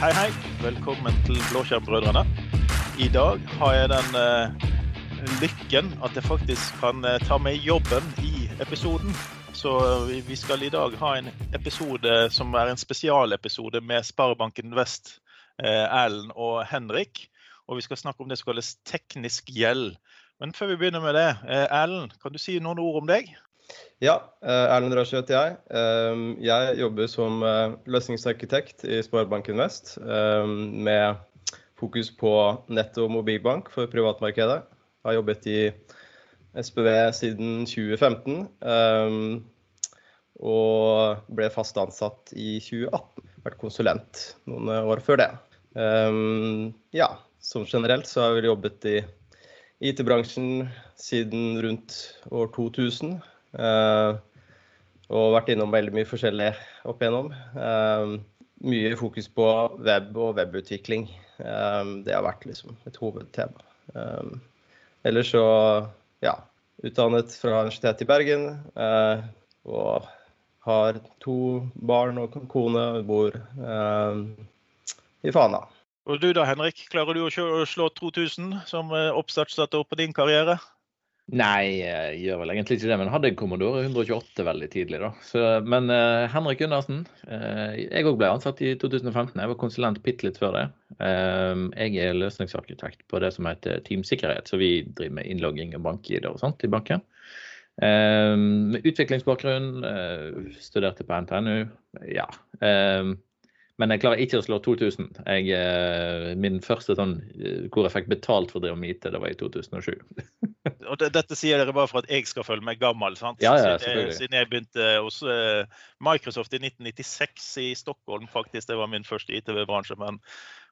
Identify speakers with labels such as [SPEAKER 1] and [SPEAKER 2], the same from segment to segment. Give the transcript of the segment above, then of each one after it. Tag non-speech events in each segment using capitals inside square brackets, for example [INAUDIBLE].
[SPEAKER 1] Hei, hei. Velkommen til Blåskjermbrødrene. I dag har jeg den uh, lykken at jeg faktisk kan uh, ta med jobben i episoden. Så vi, vi skal i dag ha en episode som er en spesialepisode med Sparebanken Vest, Erlend og Henrik. Og vi skal snakke om det som kalles teknisk gjeld. Men før vi begynner med det, Erlend, kan du si noen ord om deg?
[SPEAKER 2] Ja, eh, Erlend Rasch heter jeg. Eh, Jeg jobber som eh, løsningsarkitekt i Sparebanken Vest, med fokus på nett- og mobilbank for privatmarkedet. Jeg har jobbet i SPV siden 2015, eh, og ble fast ansatt i 2018. Vært konsulent noen år før det. Ja, som generelt så har jeg vel jobbet i IT-bransjen siden rundt år 2000. Eh, og vært innom veldig mye forskjellig opp igjennom. Eh, mye fokus på web og webutvikling. Eh, det har vært liksom et hovedtema. Ellers så, ja, utdannet fra Universitetet i Bergen. og har to barn og kone og bor i Fana.
[SPEAKER 1] Og du da, Henrik, klarer du å slå 2000 som oppstartsdato på din karriere?
[SPEAKER 3] Nei, jeg gjør vel egentlig ikke det, men hadde en Commodore 128 veldig tidlig, da. Så, men uh, Henrik Gundersen, Uh, jeg òg ble ansatt i 2015. Jeg var konsulent bitte litt før det. Uh, jeg er løsningsarkitekt på det som heter Teamsikkerhet. Så vi driver med innlogging og bank-ID og sånt i banken. Eh, med utviklingsbakgrunn, eh, studerte på NTNU. Ja. eh, men jeg klarer ikke å slå 2000. Jeg, eh, min første sånn eh, hvor jeg fikk betalt for å drive med IT, det var i 2007. [LAUGHS]
[SPEAKER 1] Og det, dette sier dere bare for at jeg skal føle meg gammel, sant?
[SPEAKER 3] Ja, ja,
[SPEAKER 1] siden, jeg, siden jeg begynte hos eh, Microsoft i 1996 i Stockholm, faktisk. Det var min første IT-bransje. Men,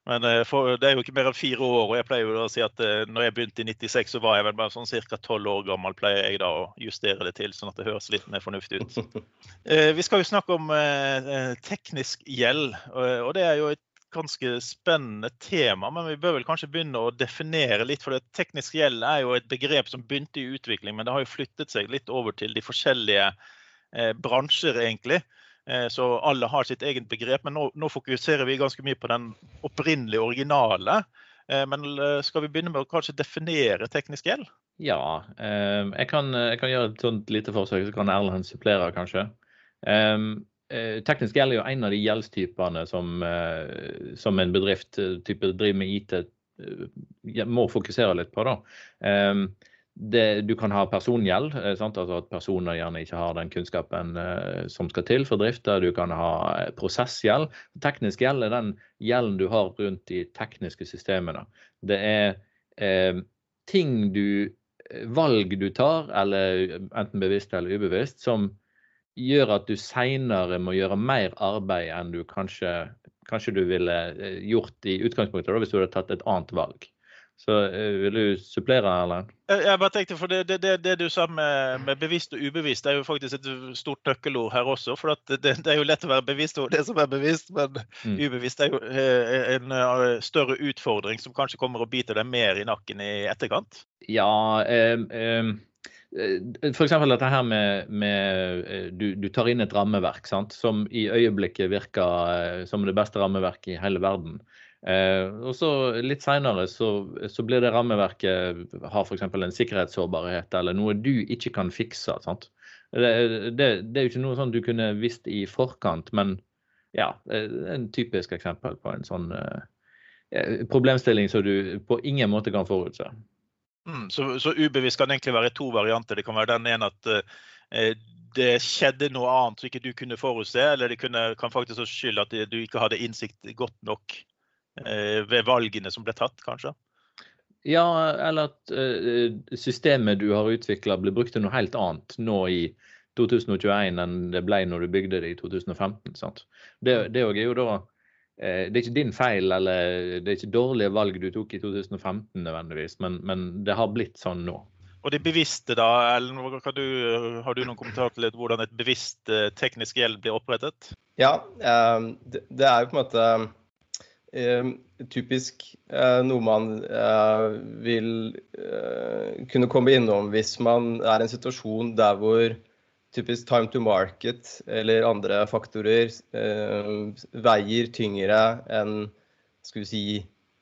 [SPEAKER 1] men eh, for, det er jo ikke mer enn fire år, og jeg pleier jo å si at eh, når jeg begynte i 96, så var jeg vel bare sånn ca. tolv år gammel, pleier jeg da å justere det til, sånn at det høres litt mer fornuftig ut. [LAUGHS] Eh, Vi skal jo snakke om teknisk gjeld, og det er jo et ganske spennende tema. Men vi bør vel kanskje begynne å definere litt, for det teknisk gjeld er jo et begrep som begynte i utvikling, men det har jo flyttet seg litt over til de forskjellige bransjer, egentlig. Eh, Så alle har sitt eget begrep, men nå, nå fokuserer vi ganske mye på den opprinnelige, originale. Eh, Men eh, skal vi begynne med å kanskje definere teknisk gjeld?
[SPEAKER 3] Ja, jeg, kan, jeg kan gjøre et sånt lite forsøk, så kan Erlend supplere kanskje. Teknisk gjeld er jo en av de gjeldstypene som, som en bedrift type driver med IT må fokusere litt på. Da. Det, du kan ha persongjeld, eh, altså at personer gjerne ikke har den kunnskapen eh, som skal til for drifta. Du kan ha eh, prosessgjeld. Teknisk gjeld er den gjelden du har rundt de tekniske systemene. Det er eh, ting du valg du tar, eller enten bevisst eller ubevisst, som gjør at du seinere må gjøre mer arbeid enn du kanskje, kanskje du ville gjort i utgangspunktet da, hvis du hadde tatt et annet valg. Så eh, vil du supplere, Erlend?
[SPEAKER 1] Jeg bare tenkte, for det, det, det, det du sa med, med bevisst og ubevisst, det er jo faktisk et stort nøkkelord her også. For det, det er jo lett å være bevisst over det som er bevisst, men
[SPEAKER 3] Mm.
[SPEAKER 1] ubevisst er jo eh, en eh, større utfordring som kanskje kommer og biter deg mer i nakken i etterkant.
[SPEAKER 3] Ja, eh, eh, F.eks. dette her med, med du, du tar inn et rammeverk sant? som i øyeblikket virker som det beste rammeverket i hele verden. Eh, og så Litt seinere så, så blir det rammeverket har f.eks. en sikkerhetssårbarhet eller noe du ikke kan fikse. sant? Det, det, det er jo ikke noe sånn du kunne visst i forkant, men ja, er en typisk eksempel på en sånn eh, eh, problemstilling som du på ingen måte kan forutse.
[SPEAKER 1] Mm, så, så ubevisst kan egentlig være to varianter. Det kan være den ene at eh, det skjedde noe annet som ikke du kunne forutse, eller det kunne, kan faktisk også skylde at du ikke hadde innsikt godt nok eh, ved valgene som ble tatt, kanskje.
[SPEAKER 3] Ja, eller at eh, systemet du har utvikla blir brukt til noe helt annet nå i 2021 enn det ble når du bygde det i 2015. Sant? Det, det er jo da eh, Det er ikke din feil, eller det er ikke dårlige valg du tok i 2015 nødvendigvis, men, men det har blitt sånn nå.
[SPEAKER 1] Og det bevisste, da, Ellen, kan du, har du noen kommentar til hvordan et bevisst eh, teknisk gjeld blir opprettet?
[SPEAKER 2] Ja, eh, det, det er jo på en måte eh, typisk eh, noe man eh, vil eh, kunne komme innom hvis man er i en situasjon der hvor typisk time to market eller andre faktorer veier tyngre enn skal vi si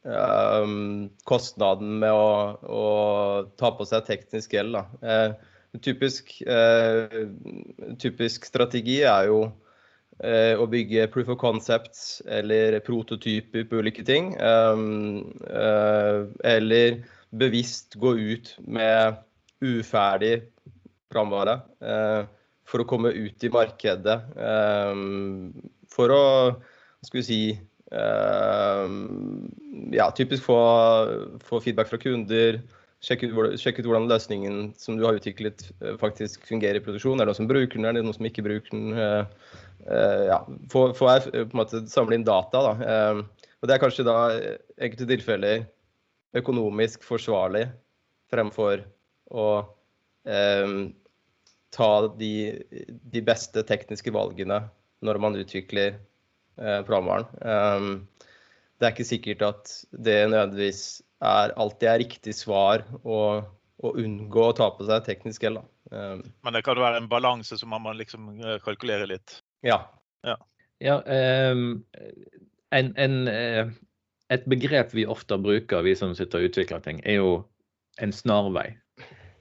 [SPEAKER 2] um, kostnaden med å, å, ta på seg teknisk gjeld. Typisk, typisk, strategi er jo å bygge proof of concepts eller prototyper på ulike ting. Um, eller bevisst gå ut med uferdig programvare for å komme ut i markedet. for å skal vi si Uh, ja, typisk få, få, feedback fra kunder. Sjekke ut, sjekk ut, hvordan løsningen som du har utviklet, faktisk fungerer i produksjon. Er det noen som bruker den, er det noen som ikke bruker den? Uh, ja, få, få på en måte samle inn data. Da. og det er kanskje da enkelte tilfeller økonomisk forsvarlig fremfor å ta de, de beste tekniske valgene når man utvikler Eh, programvaren. Det er ikke sikkert at det nødvendigvis er alltid er riktig svar å, å unngå å ta på seg teknisk gjeld.
[SPEAKER 1] Men det kan være en balanse som man må liksom eh, kalkulere litt?
[SPEAKER 2] Ja.
[SPEAKER 3] ja. ja um, en, en, eh, et begrep vi ofte bruker, vi som sitter og utvikler ting, er jo en snarvei.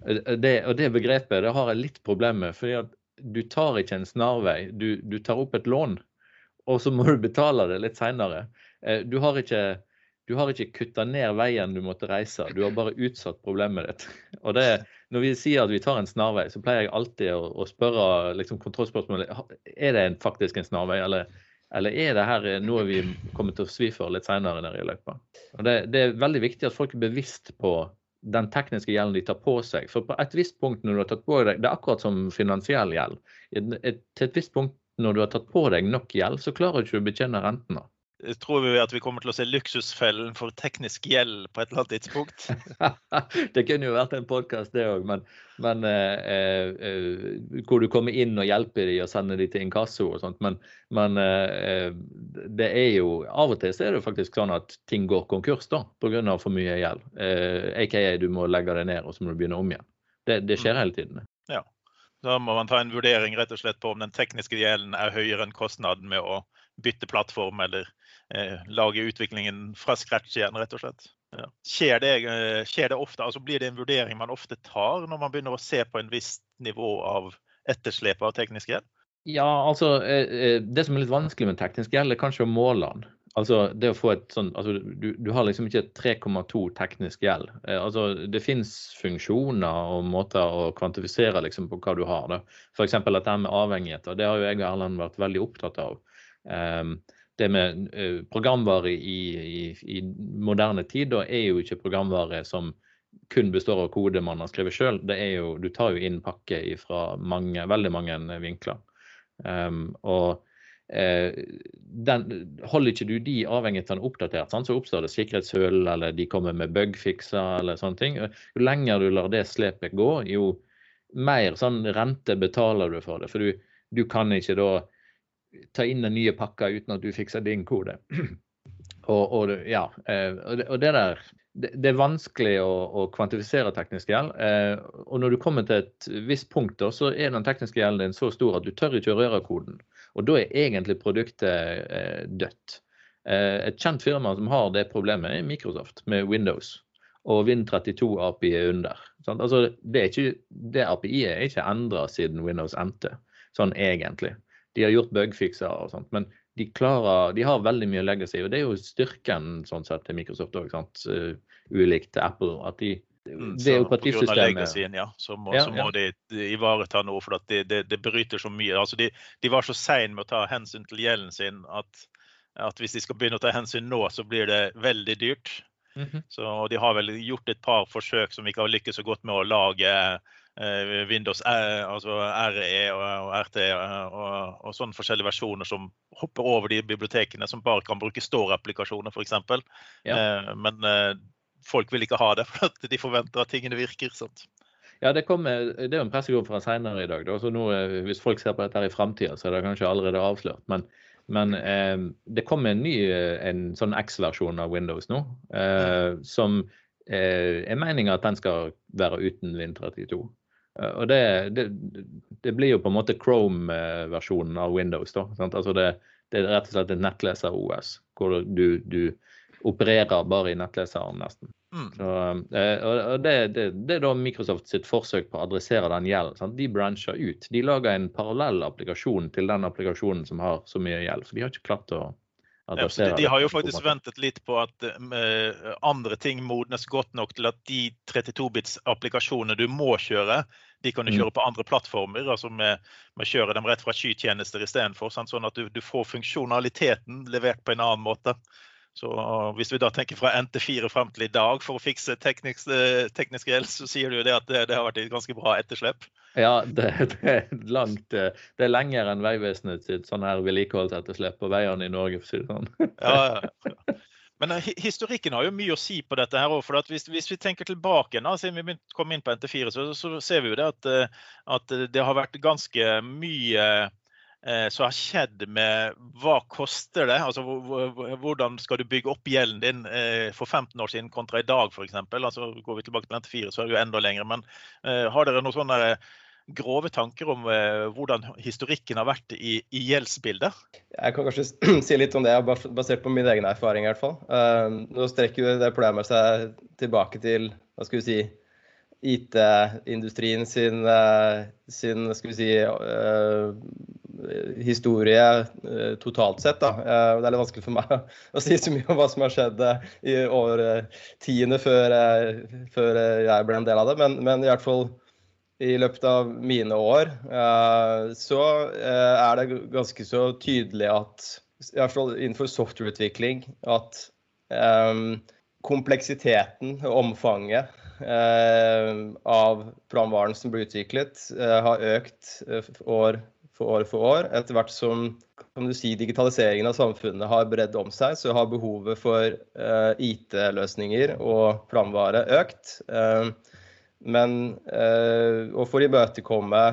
[SPEAKER 3] Det, og det begrepet det har jeg litt problemer med. fordi at du tar ikke en snarvei, du, du tar opp et lån og så må du betale det litt seinere. Eh, du har ikke du har ikke kutta ned veien du måtte reise, du har bare utsatt problemet ditt. [LAUGHS] Og det, Når vi sier at vi tar en snarvei, så pleier jeg alltid å, å spørre liksom, kontrollspørsmålet er det en, faktisk en snarvei, eller, eller, er det her noe vi kommer til å svi for litt seinere i løypa. Det, det, er veldig viktig at folk er bevisst på den tekniske gjelden de tar på seg. For på et visst punkt når du har tatt på deg, Det er akkurat som finansiell gjeld. Til et visst punkt når du har tatt på deg nok gjeld, så klarer du ikke å betjene rentene.
[SPEAKER 1] Tror vi at vi kommer til å se luksusfellen for teknisk gjeld på et eller annet tidspunkt? [LAUGHS]
[SPEAKER 3] det kunne jo vært en podkast, det òg, men, men eh, eh, hvor du kommer inn og hjelper dem og sender dem til inkasso og sånt. Men, men eh, det er jo av og til så er det faktisk sånn at ting går konkurs da, pga. for mye gjeld. AKA eh, du må legge det ned og så må du begynne om igjen. Det, det skjer mm. hele tiden.
[SPEAKER 1] Ja. Da må man ta en vurdering rett og slett på om den tekniske gjelden er høyere enn kostnaden med å bytte plattform eller lage utviklingen fra scratch igjen, rett og slett. Ja. Skjer, det, eh, skjer, det, ofte, altså Blir det en vurdering man ofte tar når man begynner å se på en viss nivå av etterslep av teknisk gjeld?
[SPEAKER 3] Ja, altså eh, eh, Det som er litt vanskelig med teknisk gjeld, er kanskje å måle den. Altså, det å få et sånn, altså, du, du har liksom ikke 3,2 teknisk gjeld. Eh, altså, det fins funksjoner og måter å kvantifisere liksom, på hva du har. F.eks. dette med avhengigheter. Det har jo jeg og Erlend vært veldig opptatt av. Um, det med uh, programvare i, i, i, moderne tid da er jo ikke programvare som kun består av kode man har skrevet sjøl. Du tar jo inn pakke fra mange, veldig mange vinkler. Um, og Eh, den, holder ikke du de avhengighetene oppdatert, sant, så oppstår det sikkerhetshull, eller de kommer med bugfikser eller sånne ting. Jo lenger du lar det slepet gå, jo mer sånn rente betaler du for det. For du, du kan ikke da ta inn den nye pakka uten at du fikser din kode. [CLEARS THROAT] og, og, ja, eh, og det, der det, er vanskelig å, å kvantifisere teknisk gjeld. Eh, og når du kommer til et visst punkt, da, så er den tekniske gjelden din så stor at du tør ikke å røre koden. Og da er egentlig produktet eh, dødt. Et kjent firma som har det problemet, er Microsoft med Windows. Og Win32-API er under. Altså, det, er ikke, det API-et er ikke endra siden Windows endte, sånn egentlig. De har gjort bugfixer og sånt. men de, klarer, de har veldig mye legacy, og det er jo styrken sånn sett til Microsoft òg, eh, ulikt til Apple. at de
[SPEAKER 1] det det operativsystemet ja, så må, ja, så må ja. de ivareta noe, for det, det, det, bryter så mye. Altså de, de var så seine med å ta hensyn til gjelden sin at, at, hvis de skal begynne å ta hensyn nå, så blir det veldig dyrt. Mm -hmm. Så De har vel gjort et par forsøk som ikke har lykkes så godt med å lage Windows R, altså RE og, RT og, og, sånne forskjellige versjoner som hopper over de bibliotekene som bare kan bruke Store-applikasjoner f.eks. Ja. Eh, men eh, folk vil ikke ha det, [LAUGHS] for de forventer at tingene virker. Sant?
[SPEAKER 3] Ja, det, kommer, det er jo en pressekonferanse senere i dag. Da. Så nå, hvis folk ser på dette her i framtida, så er det kanskje allerede avslørt. Men, men eh, det kommer en ny en sånn X-versjon av Windows nå. Eh, som eh, er meninga at den skal være uten Win32. Eh, og det, det, det, blir jo på en måte Chrome-versjonen av Windows. da, altså det, det, er rett og slett et nettleser-OS, hvor du, du, opererer bare i nettleseren, nesten. Mm. Så, og det, det, det, er da Microsoft sitt forsøk på å adressere den gjelden. De brancher ut. De lager en parallell applikasjon til den applikasjonen som har så mye gjeld. For de har ikke klart å
[SPEAKER 1] ja, de, de, har jo faktisk ventet litt på at uh, andre ting modnes godt nok til at de 32-bits-applikasjonene du må kjøre, de kan du mm. kjøre på andre plattformer. altså Med, med kjøre dem rett fra skytjenester istedenfor. Sånn at du, du, får funksjonaliteten levert på en annen måte. Så Hvis vi da tenker fra NT4 frem til i dag for å fikse teknisk, eh, teknisk gjeld, så sier du jo det at det, det, har vært et ganske bra etterslep?
[SPEAKER 3] Ja, det, det, er langt eh, Det er lenger enn Vegvesenet sitt sånn her vedlikeholdsetterslep på veiene i Norge, for å si det sånn. [LAUGHS]
[SPEAKER 1] Ja, ja. Men uh, historikken har jo mye å si på dette. her for hvis, hvis, vi tenker tilbake, da, siden vi kom inn på NT4, så, så ser vi jo det at, at, det har vært ganske mye Eh, som har skjedd med hva koster det? Altså, hvordan skal du bygge opp gjelden din eh, for 15 år siden kontra i dag f.eks.? Altså, går vi tilbake til NT4, så er det jo enda lenger. Men uh, har dere noen sånne grove tanker om hvordan historikken har vært i, i, gjeldsbildet?
[SPEAKER 2] Jeg kan kanskje [CLEARS THROAT] si litt om det, basert på min egen erfaring i hvert fall. Nå strekker det problemet seg tilbake til hva skal vi si, IT-industrien sin, sin, skal vi si, historie eh, totalt sett. Da. Eh, det er litt vanskelig for meg [LAUGHS] å si så mye om hva som har skjedd eh, i årtiene før, før jeg ble en del av det, men, men, i hvert fall i løpet av mine år så er det ganske så tydelig at i hvert fall innenfor softwareutvikling at kompleksiteten og omfanget av programvaren som blir utviklet, har økt år for år for år. Etter hvert som si, digitaliseringen av samfunnet har bredd om seg, så har behovet for uh, eh, IT-løsninger og planvare økt. Uh, men uh, og for å imøtekomme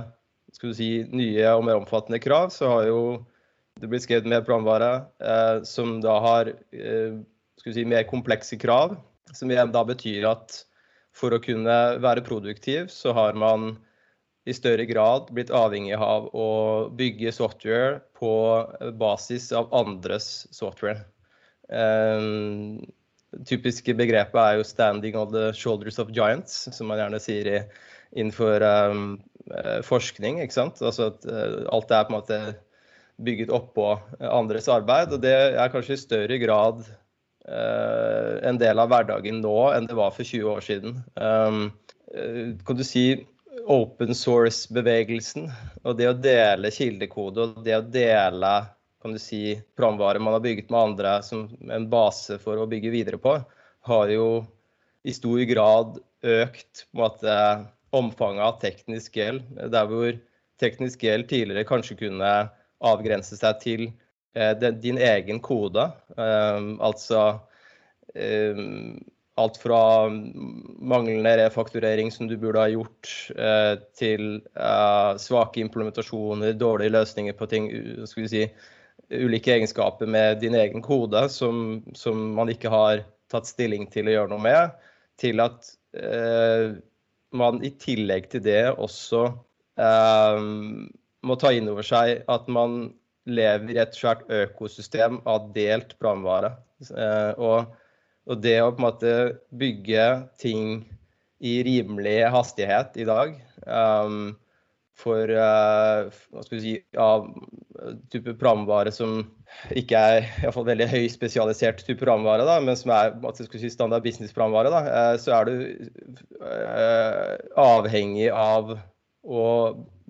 [SPEAKER 2] si, nye og mer omfattende krav, så har jo det blitt skrevet mer planvare som da har si, mer komplekse krav. Som igjen da betyr at for å kunne være produktiv, så har man i større grad blitt avhengig av å bygge software på basis av andres software. Um, typiske begrepet er jo 'standing on the shoulders of giants', som man gjerne sier i, innenfor um, forskning. ikke sant? Altså at uh, alt er på en måte bygget oppå andres arbeid. Og det er kanskje i større grad uh, en del av hverdagen nå enn det var for 20 år siden. Um, kan du si open source-bevegelsen og det å dele kildekode og det å dele kan du si, programvare man har bygget med andre som en base for å bygge videre på, har jo i stor grad økt måte, omfanget av teknisk gjeld. Der hvor teknisk gjeld tidligere kanskje kunne avgrense seg til eh, din egen kode. Eh, altså eh, alt fra manglende refakturering som du burde ha gjort, eh, til eh, svake implementasjoner, dårlige løsninger på ting, skal vi si, ulike egenskaper med din egen kode som, som, man ikke har tatt stilling til å gjøre noe med, til at eh, man i tillegg til det også må ta inn over seg at man lever i et svært økosystem av delt brannvare. Og og det å på en måte bygge ting i rimelig hastighet i dag um, for uh, hva skal vi si, av type programvare som ikke er i hvert fall veldig høyspesialisert type programvare, da, men som er si, standard business-programvare, uh, så er du uh, avhengig av å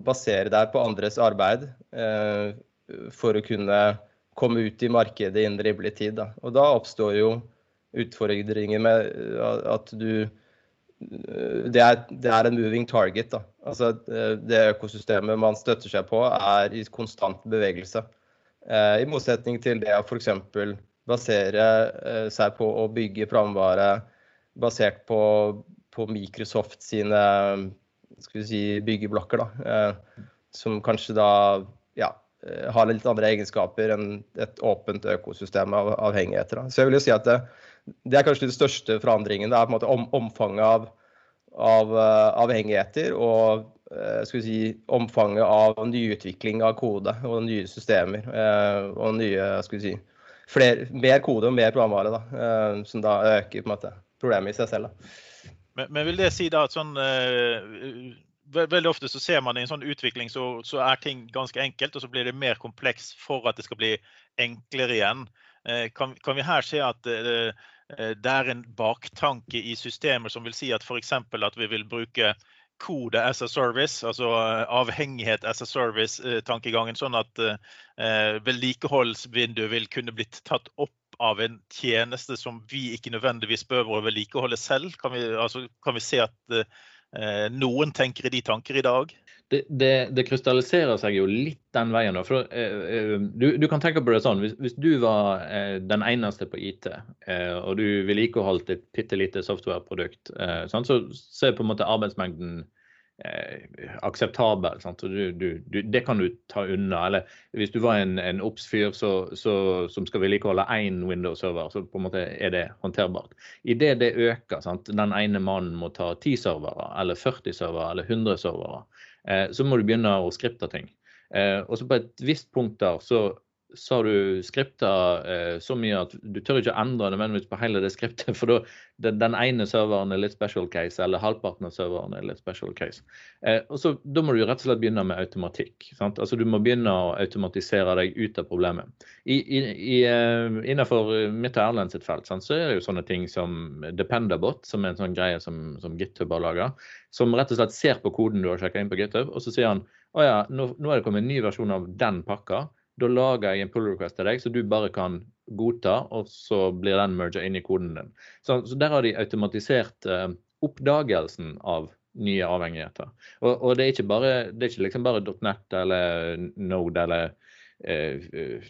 [SPEAKER 2] basere deg på andres arbeid uh, for å kunne komme ut i markedet innen rimelig tid. Da. Og da oppstår jo utfordringer med at du det er, det er, en moving target. Da. Altså, det økosystemet man støtter seg på, er i konstant bevegelse. Eh, I motsetning til det å f.eks. basere eh, seg på å bygge programvare basert på, på Microsoft sine skal vi si, byggeblokker. Da. Eh, som kanskje da ja, har litt andre egenskaper enn et åpent økosystem av avhengigheter. Da. Så jeg vil jo si at det, det er kanskje den største forandringen. Det er på en måte om, omfanget av, av uh, avhengigheter og uh, skal vi si, omfanget av nyutvikling av kode og nye systemer uh, og nye skal vi si, flere, mer kode og mer programvare, da, som da øker på en måte problemet i seg selv.
[SPEAKER 1] Men, men vil det si da at sånn Veldig ofte så ser man i en sånn utvikling så, så, er ting ganske enkelt, og så blir det mer kompleks for at det skal bli enklere igjen. Kan, kan vi her se at det er en baktanke i systemer som vil si at f.eks. at vi vil bruke kode as a service, altså eh, avhengighet as a service-tankegangen. Sånn at eh, vedlikeholdsvinduet vil kunne blitt tatt opp av en tjeneste som vi ikke nødvendigvis behøver å vedlikeholde selv. Kan vi, altså, kan vi se at eh, noen tenker i de tanker i dag?
[SPEAKER 3] Det, det, det, krystalliserer seg jo litt den veien. For, eh, eh, du, du, kan tenke på det sånn, hvis, hvis du var eh, den eneste på IT, eh, og du vedlikeholdt et bitte lite softwareprodukt, eh, sånn, så, så er på en måte arbeidsmengden eh, akseptabel. Du, du, du, det kan du ta unna. Eller hvis du var en, en Obs-fyr som skal vedlikeholde én Windows-server, så på en måte er det håndterbart. Idet det øker, sant? den ene mannen må ta 10 servere, eller 40 servere, eller 100 servere, eh, så må du begynne å skripte ting. Eh, og så på et visst punkt der så så har du skripta eh, så mye at du tør ikke endre nødvendigvis på hele det skriptet. [LAUGHS] For da den, den ene serveren er litt special case, eller halvparten av serveren er litt special case. Eh, og så Da må du rett og slett begynne med automatikk. Sant? Altså Du må begynne å automatisere deg ut av problemet. I, i, i, eh, innenfor mitt og Erlend sitt felt sant, så er det jo sånne ting som Dependabot, som er en sånn greie som, som GitHub har laga. Som rett og slett ser på koden du har sjekka inn på GitHub, og så sier han å ja, nå, nå er det kommet en ny versjon av den pakka da lager jeg en pull request til deg, så du bare kan godta, og så blir den merga inn i koden din. Så, så der har de automatisert eh, oppdagelsen av nye avhengigheter. Og, og, det er ikke bare, det er ikke liksom bare .net eller Node eller eh,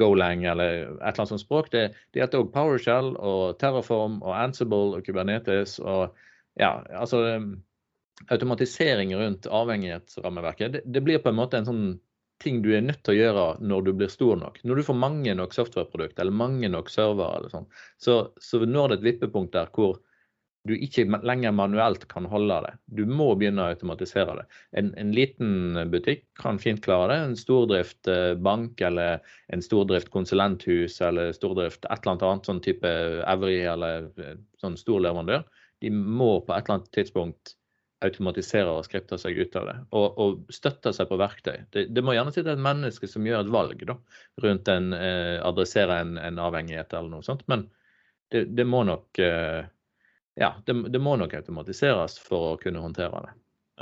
[SPEAKER 3] Golang eller et eller annet sånt språk. Det, det heter òg PowerShell og Terraform og Ansible og Kubernetes og ja, altså Automatisering rundt avhengighetsrammeverket, det, det blir på en måte en sånn ting du er nødt til å gjøre når du blir stor nok. Når du får mange nok softwareprodukter eller mange nok servere, eller sånn, så, så når det et vippepunkt der hvor du ikke lenger manuelt kan holde det. Du må begynne å automatisere det. En, en liten butikk kan fint klare det. En stordrift eh, bank eller en stordrift konsulenthus eller stordrift et eller annet sånn type Evry eller eh, sånn stor leverandør. De må på et eller annet tidspunkt automatiserer og skripter seg ut av det. Og, og støtter seg på verktøy. Det, det, må gjerne sitte et menneske som gjør et valg da, rundt en eh, adressere en, en, avhengighet eller noe sånt. Men det, det må nok eh, ja, det, må nok automatiseres for å kunne håndtere det.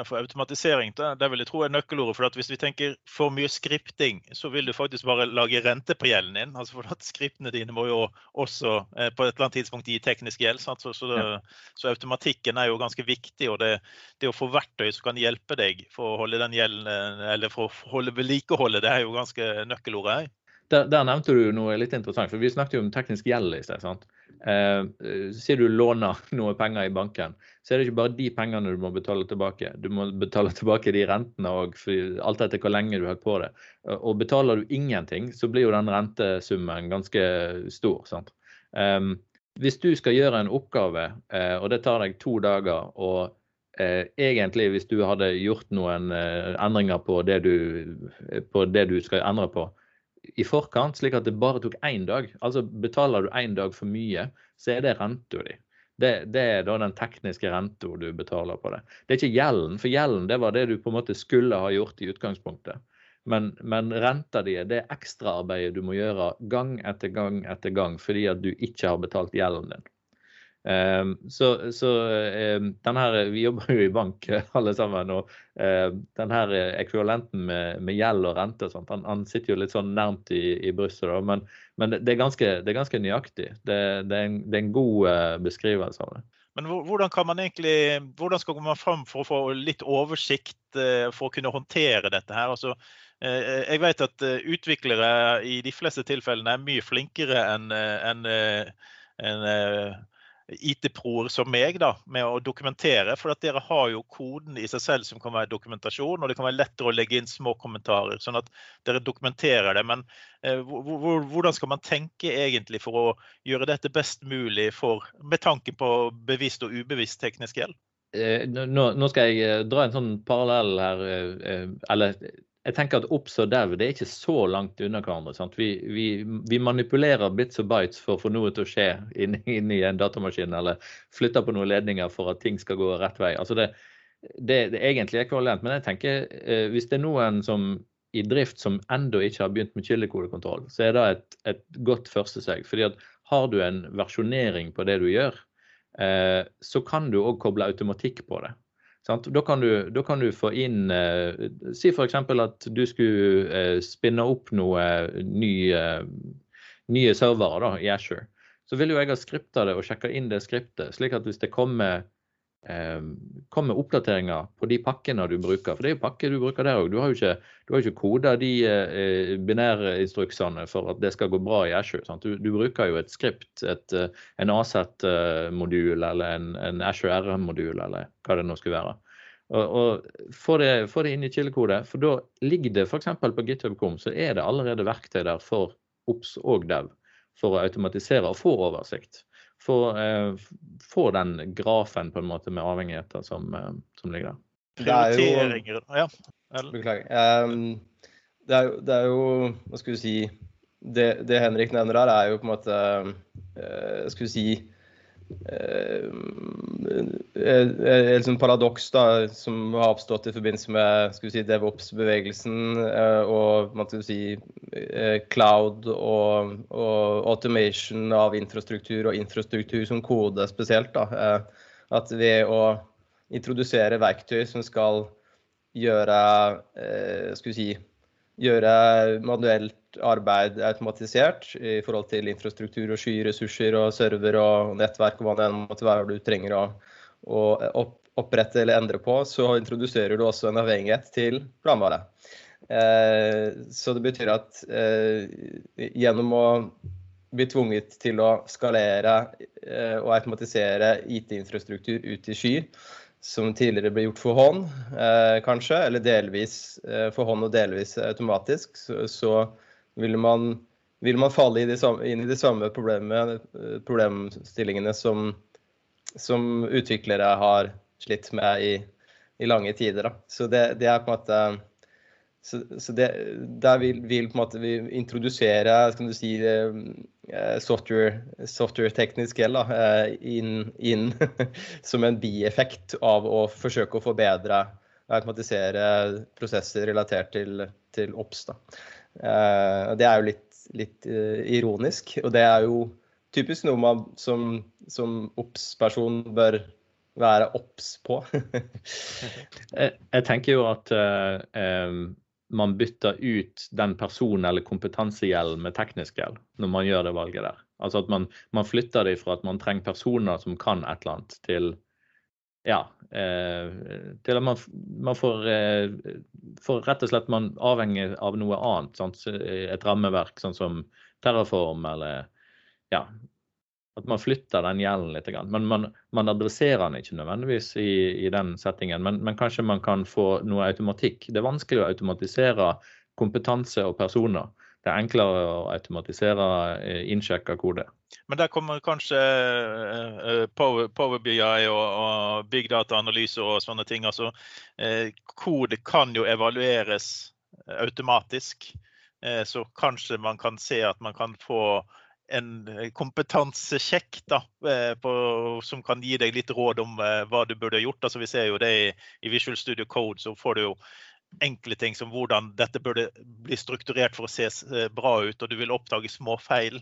[SPEAKER 1] For automatisering det vil jeg tro er nøkkelordet. for Hvis vi tenker for mye skripting, så vil du faktisk bare lage rente på gjelden din. altså for at Skriptene dine må jo også eh, på et eller annet tidspunkt gi teknisk gjeld. Så, så, ja. så, automatikken er jo ganske viktig. og det, det, å få verktøy som kan hjelpe deg for å holde den gjelden, eh, eller for å holde vedlikeholdet, det er jo ganske nøkkelordet.
[SPEAKER 3] Der, der, nevnte du noe litt interessant, for vi snakket jo om teknisk gjeld i sted. sant? Eh, sier du låner [LAUGHS] noe penger i banken, så er det ikke bare de pengene du må betale tilbake. Du må betale tilbake de rentene òg, alt etter hvor lenge du har holdt på det. Og betaler du ingenting, så blir jo den rentesummen ganske stor. sant? Eh, hvis du skal gjøre en oppgave, eh, og det tar deg to dager, og eh, egentlig hvis du hadde gjort noen eh, endringer på det, du, på det du skal endre på, i forkant, slik at det bare tok én dag. Altså betaler du én dag for mye, så er det renta di. Det, det, er da den tekniske renta du betaler på det. Det er ikke gjelden, for gjelden det var det du på en måte skulle ha gjort i utgangspunktet. Men, men renta di er det ekstraarbeidet du må gjøre gang etter gang etter gang fordi at du ikke har betalt gjelden din. Ehm, så, så ehm, den her, Vi jobber jo i bank alle sammen, og ehm, den her ekvivalenten med, med gjeld og rente og sånt, han, han, sitter jo litt sånn nærmt i, i brystet. Men, men det, er ganske, det, er ganske, nøyaktig. Det, det, er en, det, er en, god eh, beskrivelse av det.
[SPEAKER 1] Men hvordan, man egentlig, hvordan skal man fram for å få litt oversikt eh, for å kunne håndtere dette her? Altså, eh, jeg vet at utviklere i de fleste tilfellene er mye flinkere enn en, en, IT-proer som meg da, med å dokumentere. For at dere har jo koden i seg selv som kan være dokumentasjon, og det kan være lettere å legge inn små kommentarer, sånn at dere dokumenterer det. Men eh, hvordan skal man tenke egentlig for å gjøre dette best mulig for, med tanke på bevisst og ubevisst teknisk gjeld?
[SPEAKER 3] Eh, nå, nå, skal jeg eh, dra en sånn parallell her, eh, eller jeg tenker at OBS og dev det er ikke så langt unna hverandre. Vi, vi, vi, manipulerer bits og bytes for å få noe til å skje inni, inn en datamaskin, eller flytter på noen ledninger for at ting skal gå rett vei. Altså det, det, det egentlig er ekvivalent. Men jeg tenker eh, hvis det er noen som i drift som ennå ikke har begynt med kildekodekontroll, så er det et, et godt første steg. fordi at har du en versjonering på det du gjør, eh, så kan du òg koble automatikk på det. Da kan, du, da kan, du, få inn eh, Si f.eks. at du skulle eh, spinne opp noe ny, eh, nye servere da, i Asher. Så vil jo jeg ha skripta det og sjekka inn det skriptet, slik at hvis det kommer kom med oppdateringer på de pakkene du bruker. For det er jo pakker du bruker der òg. Du har jo ikke, du ikke koda de eh, binærinstruksene for at det skal gå bra i Ashore. Du, du, bruker jo et skript, et, eh, en ASET-modul eller en, en Asher RM-modul eller hva det nå skulle være. Og, og Få det, det, inn i kildekode, for da ligger det f.eks. på GitHub.com så er det allerede verktøy der for OBS og Dev for å automatisere og få oversikt få, eh, få, den grafen på en måte med avhengigheter som, eh, som ligger der.
[SPEAKER 1] Prioriteringer, ja.
[SPEAKER 2] Beklager. Um, det, er jo, det, er jo, Hva skal vi si det, det, Henrik nevner her, er jo på en måte uh, Skal vi si et, et sånn paradoks da, som har oppstått i forbindelse med si, DevOps-bevegelsen eh, og si, eh, cloud og, og, automation av infrastruktur og infrastruktur som kode spesielt. Da, at ved å introdusere verktøy som skal gjøre skal vi si, gjøre manuelt arbeid automatisert i forhold til infrastruktur og skyressurser og server og nettverk og hva det enn måtte være du trenger å, å opprette eller endre på, så introduserer du også en avhengighet til planvare. Eh, så det betyr at eh, gjennom å bli tvunget til å skalere eh, og automatisere IT-infrastruktur ut i sky, som tidligere ble gjort for hånd, eh, kanskje, eller delvis eh, for hånd og delvis automatisk, så, så vil, man, vil, man, falle i samme, inn i de samme eh, problemstillingene som, som, utviklere har slitt med i, i lange tider. Da. Så det, det, er på en måte så, så det, der vil, vil, på en måte vi introdusere skal du si, Eh, software, software-teknisk gjeld eh, inn, inn [LAUGHS] som en bieffekt av å forsøke å forbedre og automatisere prosesser relatert til, til OBS. Da. Eh, det er jo litt, litt ironisk, og det er jo typisk noe man som, som OBS-person bør være obs på. [LAUGHS]
[SPEAKER 3] jeg, tenker jo at uh, um man bytter ut den personen eller kompetansegjelden med teknisk gjeld når man gjør det valget der. Altså at man, man, flytter det fra at man trenger personer som kan et eller annet, til ja, eh, til at man, man får, eh, får, rett og slett man avhengig av noe annet. Sant? Et rammeverk sånn som Terraform eller ja, at man flytter den gjelden litt. Men man, man adresserer den ikke nødvendigvis i, i den settingen. Men, men, kanskje man kan få noe automatikk. Det er vanskelig å automatisere kompetanse og personer. Det er enklere å automatisere innsjekka innsjekk av kode.
[SPEAKER 1] Men der kommer kanskje eh, Power, Power BI og, og big data-analyse og sånne ting. Altså, eh, kode kan jo evalueres automatisk. Så kanskje man kan se at man kan få en eh, kompetansesjekk da, eh, på, som kan gi deg litt råd om eh, hva du burde gjort. Altså, vi ser jo det i, i, Visual Studio Code, så får du jo enkle ting som hvordan dette burde bli strukturert for å se bra ut, og du vil oppdage små feil.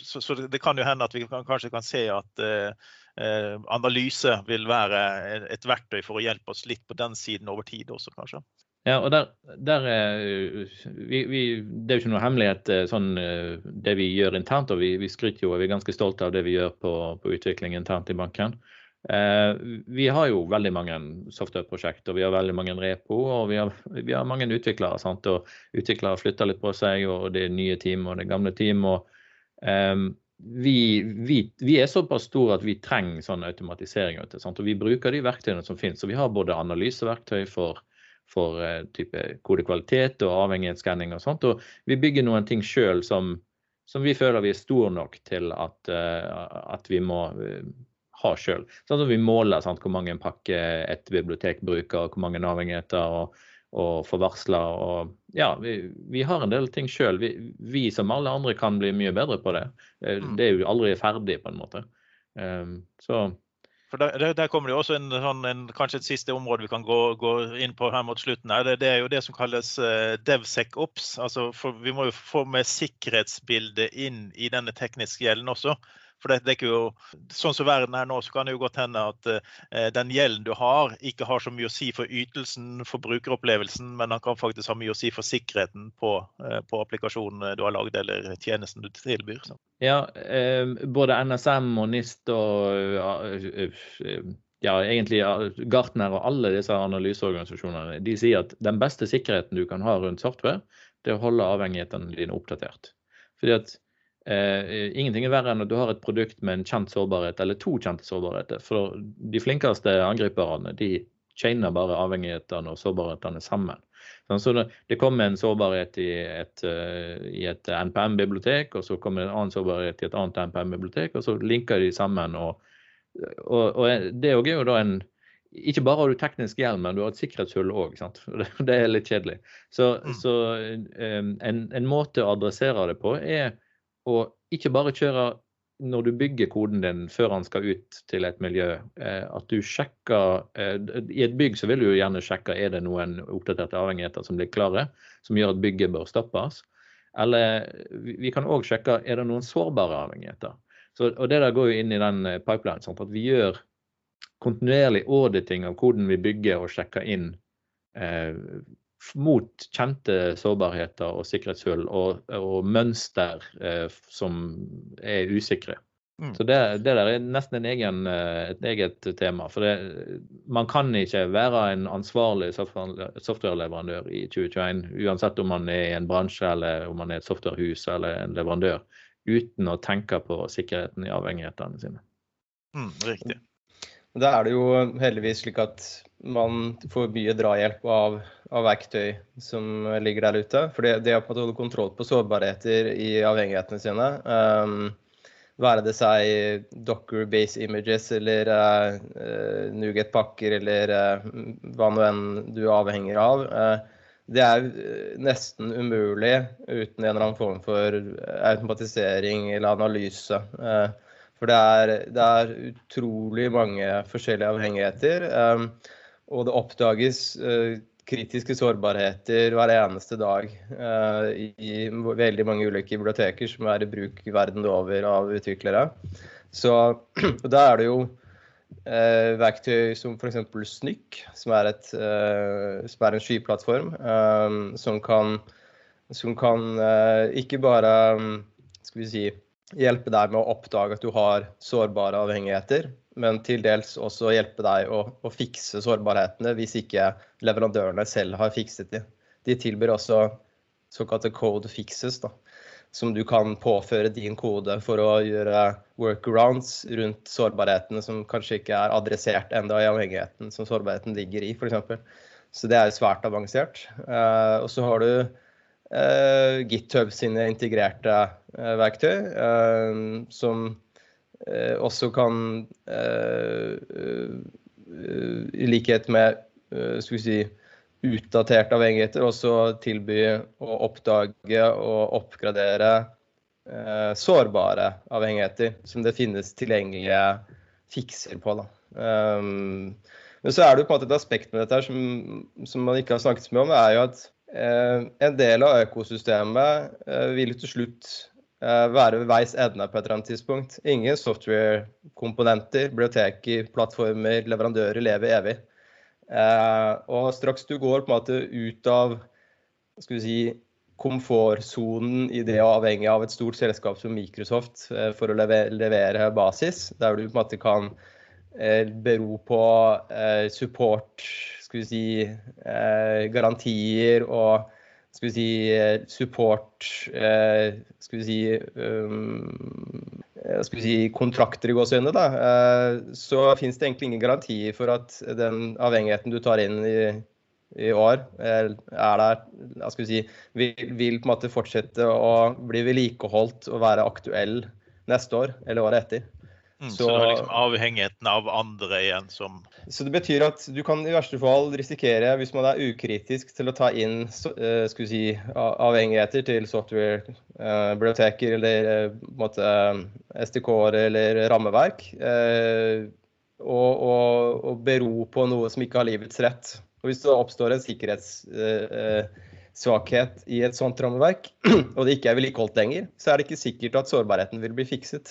[SPEAKER 1] Så, så det kan jo hende at vi kan, kanskje kan se at analyse vil være et verktøy for å hjelpe oss litt på den siden over tid også, kanskje.
[SPEAKER 3] Ja, og der, der vi, vi, Det er jo ikke noe hemmelighet eh, sånn, eh, det vi gjør internt. og Vi, vi skryter jo og vi er ganske stolte av det vi gjør på, på utvikling internt i banken. Eh, vi har jo veldig mange software-prosjekt og vi har veldig mange repo og vi har, vi har mange utviklere. Sant? og Utviklere flytter litt på seg, og det er nye team og det er gamle team. og eh, vi, vi, vi, er såpass store at vi trenger sånn automatisering. Og Vi bruker de verktøyene som finnes. Så vi har både analyseverktøy for for uh, type kodekvalitet og avhengighetsskanning og sånt. Og vi bygger noen ting sjøl som, som, vi føler vi er store nok til at, uh, at vi må uh, ha sjøl. Sånn som vi måler sant, hvor mange pakker et bibliotek bruker, og hvor mange avhengigheter. og og få varsla. Og ja, vi, vi, har en del ting sjøl. Vi, vi, som alle andre kan bli mye bedre på det. Eh, mm. Det er jo aldri ferdig, på en måte. Så
[SPEAKER 1] for der, der, kommer det også en, sånn, en, kanskje et siste område vi kan gå, gå inn på her mot slutten. her. Det, det, er jo det som kalles uh, DevSecOps. Altså vi må jo få med sikkerhetsbildet inn i denne tekniske gjelden også. For det, det, er ikke jo, Sånn som verden er nå, så kan det jo godt hende at eh, den gjelden du har, ikke har så mye å si for ytelsen, for brukeropplevelsen, men den kan faktisk ha mye å si for sikkerheten på, eh, på applikasjonen du har lagd eller tjenesten du tilbyr. Så.
[SPEAKER 3] Ja, eh, både NSM og NIST og ja, egentlig Gartner og alle disse analyseorganisasjonene de sier at den beste sikkerheten du kan ha rundt software, det er å holde avhengighetene dine oppdatert. Fordi at Eh, ingenting er verre enn at du har et produkt med en kjent sårbarhet, eller to kjente sårbarheter. For de flinkeste angriperne de chainer bare avhengighetene og sårbarhetene sammen. Sånn, så det, det kommer en sårbarhet i et, uh, et NPM-bibliotek, og så kommer en annen sårbarhet i et annet NPM-bibliotek, og så linker de sammen. Og, og, og det er jo da en ikke bare har du teknisk hjelm, men du har et sikkerhetshull òg. [LAUGHS] Det er litt kjedelig. Så, mm. så um, en, en, måte å adressere det på er og ikke bare kjøre når du bygger koden din før han skal ut til et miljø. Eh, at du sjekker eh, I et bygg så vil du jo gjerne sjekke er det noen oppdaterte avhengigheter som blir klare, som gjør at bygget bør stoppes. Eller vi kan òg sjekke er det noen sårbare avhengigheter. Så, og Det der går jo inn i den eh, pipeline. Sånn at vi gjør kontinuerlig auditing av koden vi bygger og sjekker inn eh, mot kjente sårbarheter og sikkerhetshull og, og mønster eh, som er usikre. Mm. Så det, det, der er nesten en egen, eh, et eget tema. For det, man kan ikke være en ansvarlig softwareleverandør i 2021, uansett om man er i en bransje eller om man er et softwarehus eller en leverandør, uten å tenke på sikkerheten i avhengighetene sine.
[SPEAKER 1] Mm, riktig.
[SPEAKER 2] Da er det jo heldigvis slik at man får mye drahjelp av, av, verktøy som ligger der ute. For det, å holde kontroll på sårbarheter i avhengighetene sine, um, være det seg docker base images eller uh, Nuget-pakker eller uh, hva nå enn du er avhengig av, uh, det er nesten umulig uten en eller annen form for automatisering eller analyse. For det er, det er utrolig mange forskjellige avhengigheter. Um, og det oppdages uh, kritiske sårbarheter hver eneste dag uh, i veldig mange ulike biblioteker som er i bruk verden over av utviklere. Så [CLEARS THROAT] da er det jo uh, verktøy som f.eks. Snyk, som et, som er en skyplattform som kan, som kan ikke bare skal vi si, hjelpe deg med å oppdage at du har sårbare avhengigheter, men til dels også hjelpe deg å, å fikse sårbarhetene hvis ikke leverandørene selv har fikset de. De tilbyr også såkalte code fixes, da, som du kan påføre din kode for å gjøre workarounds rundt sårbarhetene som kanskje ikke er adressert enda i avhengigheten som sårbarheten ligger i, f.eks. Så det er svært avansert. Uh, og så har du uh, GitHub sine integrerte uh, verktøy, som også kan i likhet med skal vi si, utdaterte avhengigheter også tilby å oppdage og oppgradere eh, sårbare avhengigheter som det finnes tilgjengelige fikser på. Da. Um, men så er det jo på en måte et aspekt med dette her som, som man ikke har snakket så mye om, er jo at Eh, en del av økosystemet eh, vil til slutt eh, være ved veis ende på et eller annet tidspunkt. Ingen software-komponenter, biblioteker, plattformer, leverandører lever evig. Og straks du går på en måte ut av skal vi si, komfortsonen i det å avhenge av et stort selskap som Microsoft for å levere basis, der du på en måte kan bero på support skal vi si, eh, garantier og skal vi si, eh, support eh, Skal vi si um, skal vi si, kontrakter i gåseøynene, da, så finnes det egentlig ingen garantier for at den avhengigheten du tar inn i, i år, er der skal vi si, vil, vil, på en måte fortsette å bli vedlikeholdt og være aktuell neste år eller året etter.
[SPEAKER 1] Mm, så, så det er liksom avhengigheten av andre igjen som
[SPEAKER 2] Så det betyr at du kan i verste fall risikere, hvis man er ukritisk til å ta inn uh, si, avhengigheter til software-biblioteker uh, eller måte, SDK-er eller rammeverk, og, og, og, bero på noe som ikke har livets rett. Og Hvis det oppstår en sikkerhetssvakhet i et sånt rammeverk, [CLEARS THROAT] og det ikke er vedlikeholdt lenger, så er det ikke sikkert at sårbarheten vil bli fikset.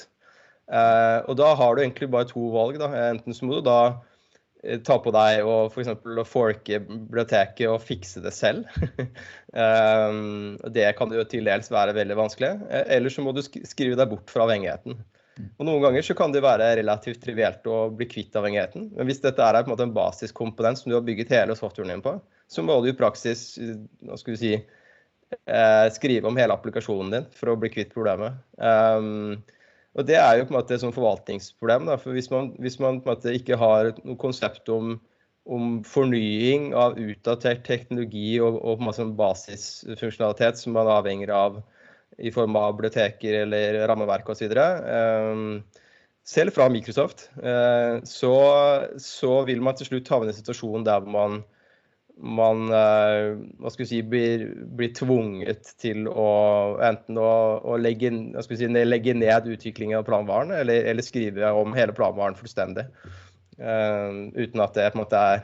[SPEAKER 2] Uh, og da har du egentlig bare to valg. Da. Enten så må du da uh, ta på deg og f.eks. For forke biblioteket og fikse det selv. [LAUGHS] um, det kan jo til dels være veldig vanskelig. Eller så må du sk skrive deg bort fra avhengigheten. Og Noen ganger så kan det være relativt trivielt å bli kvitt avhengigheten. Men hvis dette er en, en basiskomponent som du har bygget hele softwaren din på, så må du i praksis hva skal vi si, skrive om hele applikasjonen din for å bli kvitt problemet. Og Det er jo på en måte et sånn forvaltningsproblem. Da, for Hvis man, hvis man, på en måte ikke har noe konsept om, om fornying av utdatert teknologi og, og på en måte sånn basisfunksjonalitet som man avhenger av i form av biblioteker eller rammeverk osv. Eh, selv fra Microsoft, eh, så, så, vil man til slutt havne i en situasjon der man man eh, hva skal si, blir, blir tvunget til å enten å, å legge, si, legge, ned utviklingen av planvaren, eller, eller, skrive om hele planvaren fullstendig. Uh, uten at det på en måte er,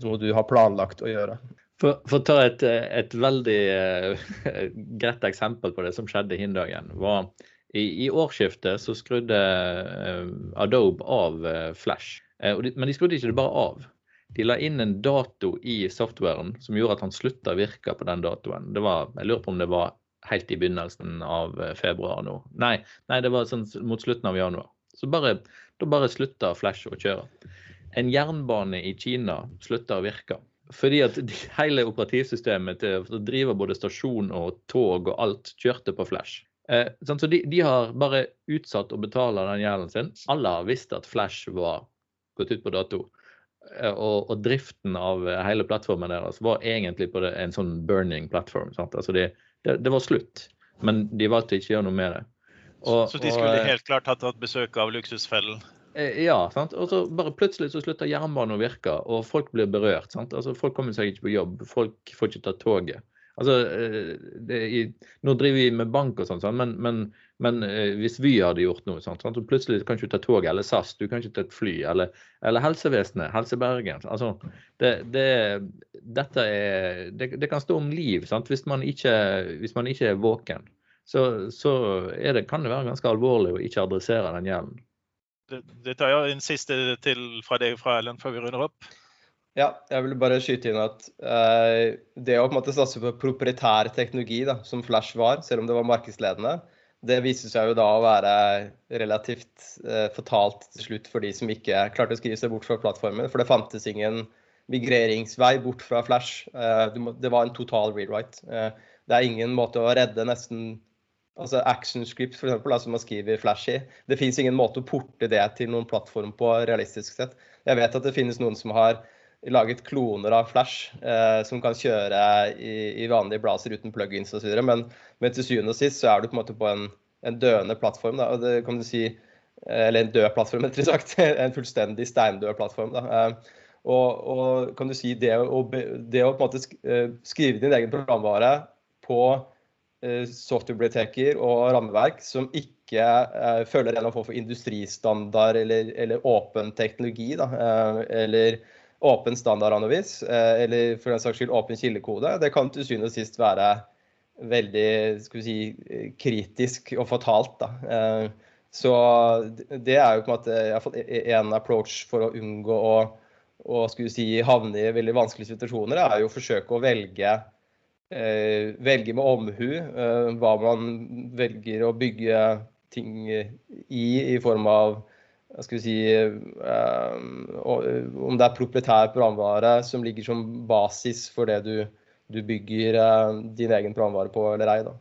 [SPEAKER 2] noe du har planlagt å gjøre.
[SPEAKER 3] For, for å ta et, et veldig uh, [LAUGHS] greit eksempel på det som skjedde hin dagen. var i, I årsskiftet så skrudde uh, Adobe av Flash. De, men de skrudde ikke det bare av. De la inn en dato i softwaren som gjorde at han slutta å virke på den datoen. Var, jeg lurer på om det var helt i begynnelsen av eh, februar nå. Nei, nei det var sånn mot slutten av januar. Så bare, da bare slutta Flash å kjøre. En jernbane i Kina slutta å virke. Fordi at hele operativsystemet til å drive både stasjon og tog og alt kjørte på Flash. Eh, sånn, så de, de, har bare utsatt å betale den gjelden sin. Alle har visst at Flash var gått ut på dato. Eh, og, og, driften av eh, hele plattformen deres var egentlig på det, en sånn burning plattform. Altså det, det, det, var slutt, men de valgte ikke å gjøre noe med det.
[SPEAKER 1] Og, så de skulle og, helt klart hatt besøk av luksusfellen?
[SPEAKER 3] Eh, ja. sant? Og så bare plutselig så slutter jernbanen å virke, og folk blir berørt. sant? Altså Folk kommer seg ikke på jobb, folk får ikke ta toget. Altså, det, i, Nå driver vi med bank og sånn, men, men, men, eh, hvis Vy hadde gjort noe sånt, så plutselig kan du ikke ta tog, eller SAS, du kan ikke ta et fly, eller, eller helsevesenet, Helse Bergen. Altså, det, det, dette er, det, det, kan stå om liv sant? Hvis, man ikke, hvis man ikke er våken. Så, så det, kan det være ganske alvorlig å ikke adressere den gjelden.
[SPEAKER 1] Det, tar jeg en siste til fra deg fra Ellen før vi runder opp.
[SPEAKER 2] Ja, jeg vil bare skyte inn at eh, det å på en måte satse på proprietær teknologi, da, som Flash var, selv om det var markedsledende, det viser seg jo da å være relativt eh, fatalt til slutt for de som ikke klarte å skrive seg bort fra plattformen. For det fantes ingen migreringsvei bort fra Flash. Eh, det var en total rewrite. det er ingen måte å redde nesten altså action script for eksempel, som man skriver Flash i. Det fins ingen måte å porte det til noen plattform på realistisk sett. Jeg vet at det finnes noen som har laget kloner av Flash eh, som kan kjøre i, i vanlige blazer uten plugins osv. Men, men til syvende og sist så er du på en måte på en, en døende plattform. Da, og det kan du si, eh, Eller en død plattform, [LAUGHS] rettere sagt. En fullstendig steindød plattform. Da. Eh, og, og, kan du si det å, det å på en måte eh, skrive din egen programvare på softwarebiblioteker og rammeverk som ikke eh, følger en form for industristandard eller, eller åpen teknologi, da, eh, eller åpen standard eh, eller for den saks skyld åpen kildekode, det kan til syvende og sist være veldig skal vi si, kritisk og fatalt. Da. Eh, så det er jo på en måte en approach for å unngå å, å si, havne i veldig vanskelige situasjoner, er jo å forsøke å velge, eh, velge med omhu hva man velger å bygge ting i, i form av skal vi si, um, om det er proprietær programvare som ligger som basis for det du, du bygger uh, din egen programvare på eller ei. Da.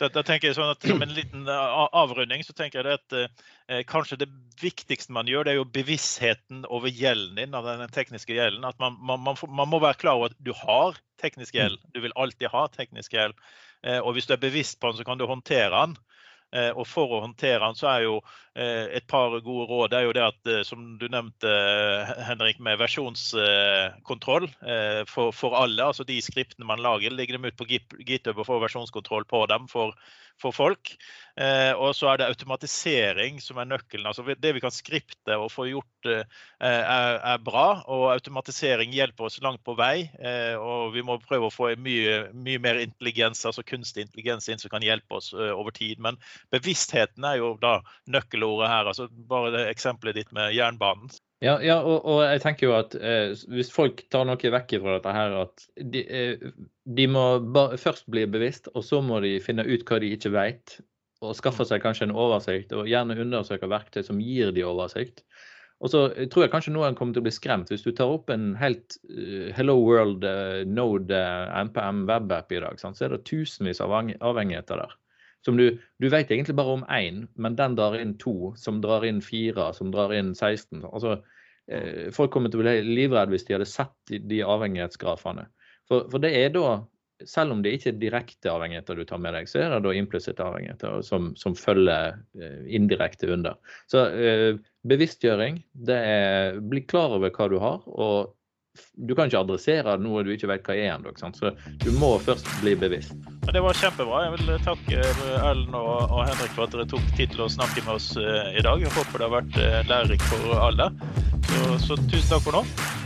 [SPEAKER 1] Da, da, tenker jeg sånn at Som en liten avrunding så tenker jeg at eh, kanskje det viktigste man gjør, det er jo bevisstheten over gjelden din, av den tekniske gjelden. At man, man, man, man, må være klar over at du har teknisk gjeld. Du vil alltid ha teknisk gjeld. Eh, og hvis du er bevisst på den, så kan du håndtere den. Eh, og for å håndtere den, så er jo eh, et par gode råd. Det er jo det at, eh, som du nevnte, Henrik, med versjonskontroll for, alle. Altså de skriptene man lager, legger dem ut på GitHub og får versjonskontroll på dem for, for folk. Og så er det automatisering som er nøkkelen. Altså det vi kan skripte og få gjort er, er bra. Og automatisering hjelper oss langt på vei. Og vi må prøve å få mye, mye mer intelligens, altså kunstig intelligens inn som kan hjelpe oss over tid. Men bevisstheten er jo da nøkkelordet her. altså Bare det eksempelet ditt med jernbanen.
[SPEAKER 3] Ja, ja og, og, jeg tenker jo at eh, hvis folk tar noe vekk fra dette her, at de, eh, de må først bli bevisst, og så må de finne ut hva de ikke vet. Og skaffe seg kanskje en oversikt, og gjerne undersøke verktøy som gir de oversikt. Og så tror jeg kanskje noen kommer til å bli skremt hvis du tar opp en helt uh, Hello World uh, Node uh, NPM webapp i dag. Sant? Så er det tusenvis av avhengigheter der som du, du vet egentlig bare om én, men den drar inn to, som drar inn fire, som drar inn 16. Altså, eh, folk kommer til å bli livredde hvis de hadde sett de, de avhengighetsgrafene. For, for, det er da, selv om det ikke er direkte avhengigheter du tar med deg, så er det da implisitte avhengigheter som, som følger eh, indirekte under. Så eh, bevisstgjøring, det er bli klar over hva du har, og du kan ikke adressere noe du ikke vet hva er ennå. Så du må først bli bevisst.
[SPEAKER 1] Men Det var kjempebra. Jeg vil takke Ellen og, Henrik for at dere tok tid til å snakke med oss eh, i dag. Jeg håper det har vært eh, lærerikt for alle. Så, så tusen takk for nå.